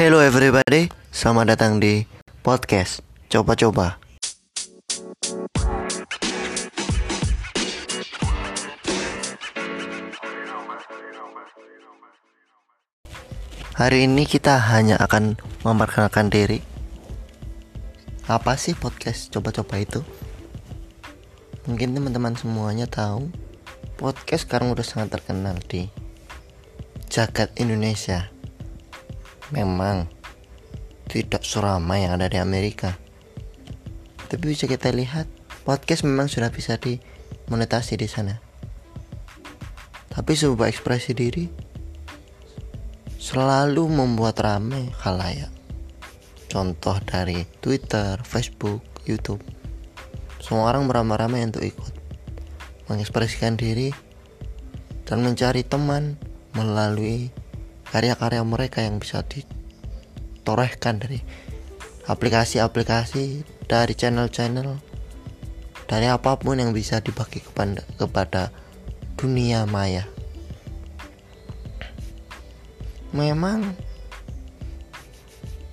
Hello everybody, selamat datang di podcast Coba-coba. Hari ini kita hanya akan memperkenalkan diri. Apa sih podcast coba-coba itu? Mungkin teman-teman semuanya tahu, podcast sekarang udah sangat terkenal di jagat Indonesia. Memang tidak seramai yang ada di Amerika. Tapi bisa kita lihat, podcast memang sudah bisa dimonetasi di sana. Tapi sebuah ekspresi diri selalu membuat ramai khalayak. Contoh dari Twitter, Facebook, YouTube. Semua orang beramai-ramai untuk ikut mengekspresikan diri dan mencari teman melalui karya-karya mereka yang bisa ditorehkan dari aplikasi-aplikasi, dari channel-channel, dari apa pun yang bisa dibagi kepada, kepada dunia maya memang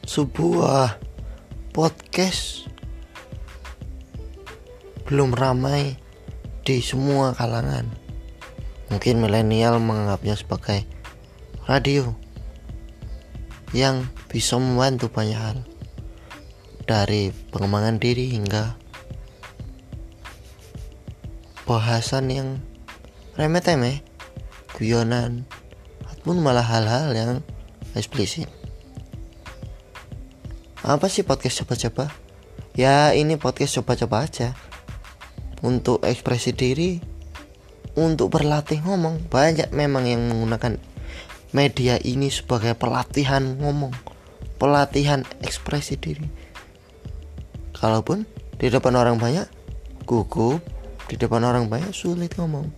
sebuah podcast belum ramai di semua kalangan. Mungkin milenial menganggapnya sebagai radio yang bisa membantu banyak hal dari pengembangan diri hingga bahasan yang remeh-temeh, guyonan, pun malah hal-hal yang eksplisit. Apa sih podcast coba-coba? Ya ini podcast coba-coba aja Untuk ekspresi diri Untuk berlatih ngomong Banyak memang yang menggunakan media ini sebagai pelatihan ngomong Pelatihan ekspresi diri. Kalaupun di depan orang banyak Gugup. Di depan orang banyak sulit ngomong.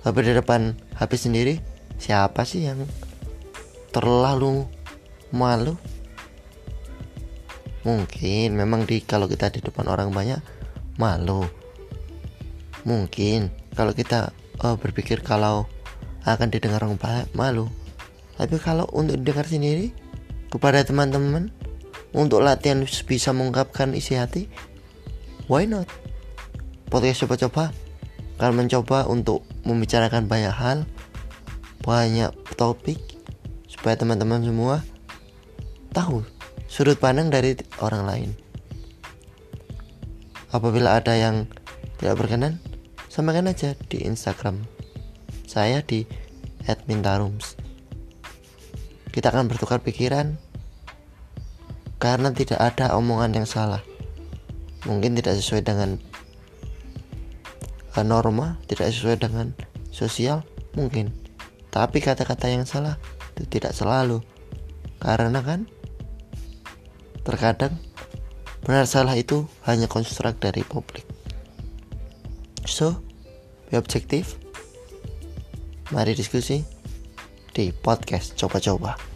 Tapi di depan HP sendiri siapa sih yang terlalu malu? Mungkin memang di kalau kita di depan orang banyak malu. Mungkin kalau kita uh, berpikir kalau akan didengar orang banyak malu tapi kalau untuk didengar sendiri kepada teman-teman untuk latihan bisa mengungkapkan isi hati why not podcast coba-coba akan mencoba untuk membicarakan banyak hal banyak topik supaya teman-teman semua tahu sudut pandang dari orang lain. Apabila ada yang tidak berkenan, sampaikan aja di Instagram saya di @mintarums. Kita akan bertukar pikiran karena tidak ada omongan yang salah. Mungkin tidak sesuai dengan norma, tidak sesuai dengan sosial, mungkin tapi kata-kata yang salah itu tidak selalu. Karena kan terkadang benar salah itu hanya konstruk dari publik. So, be objektif. Mari diskusi di podcast coba-coba.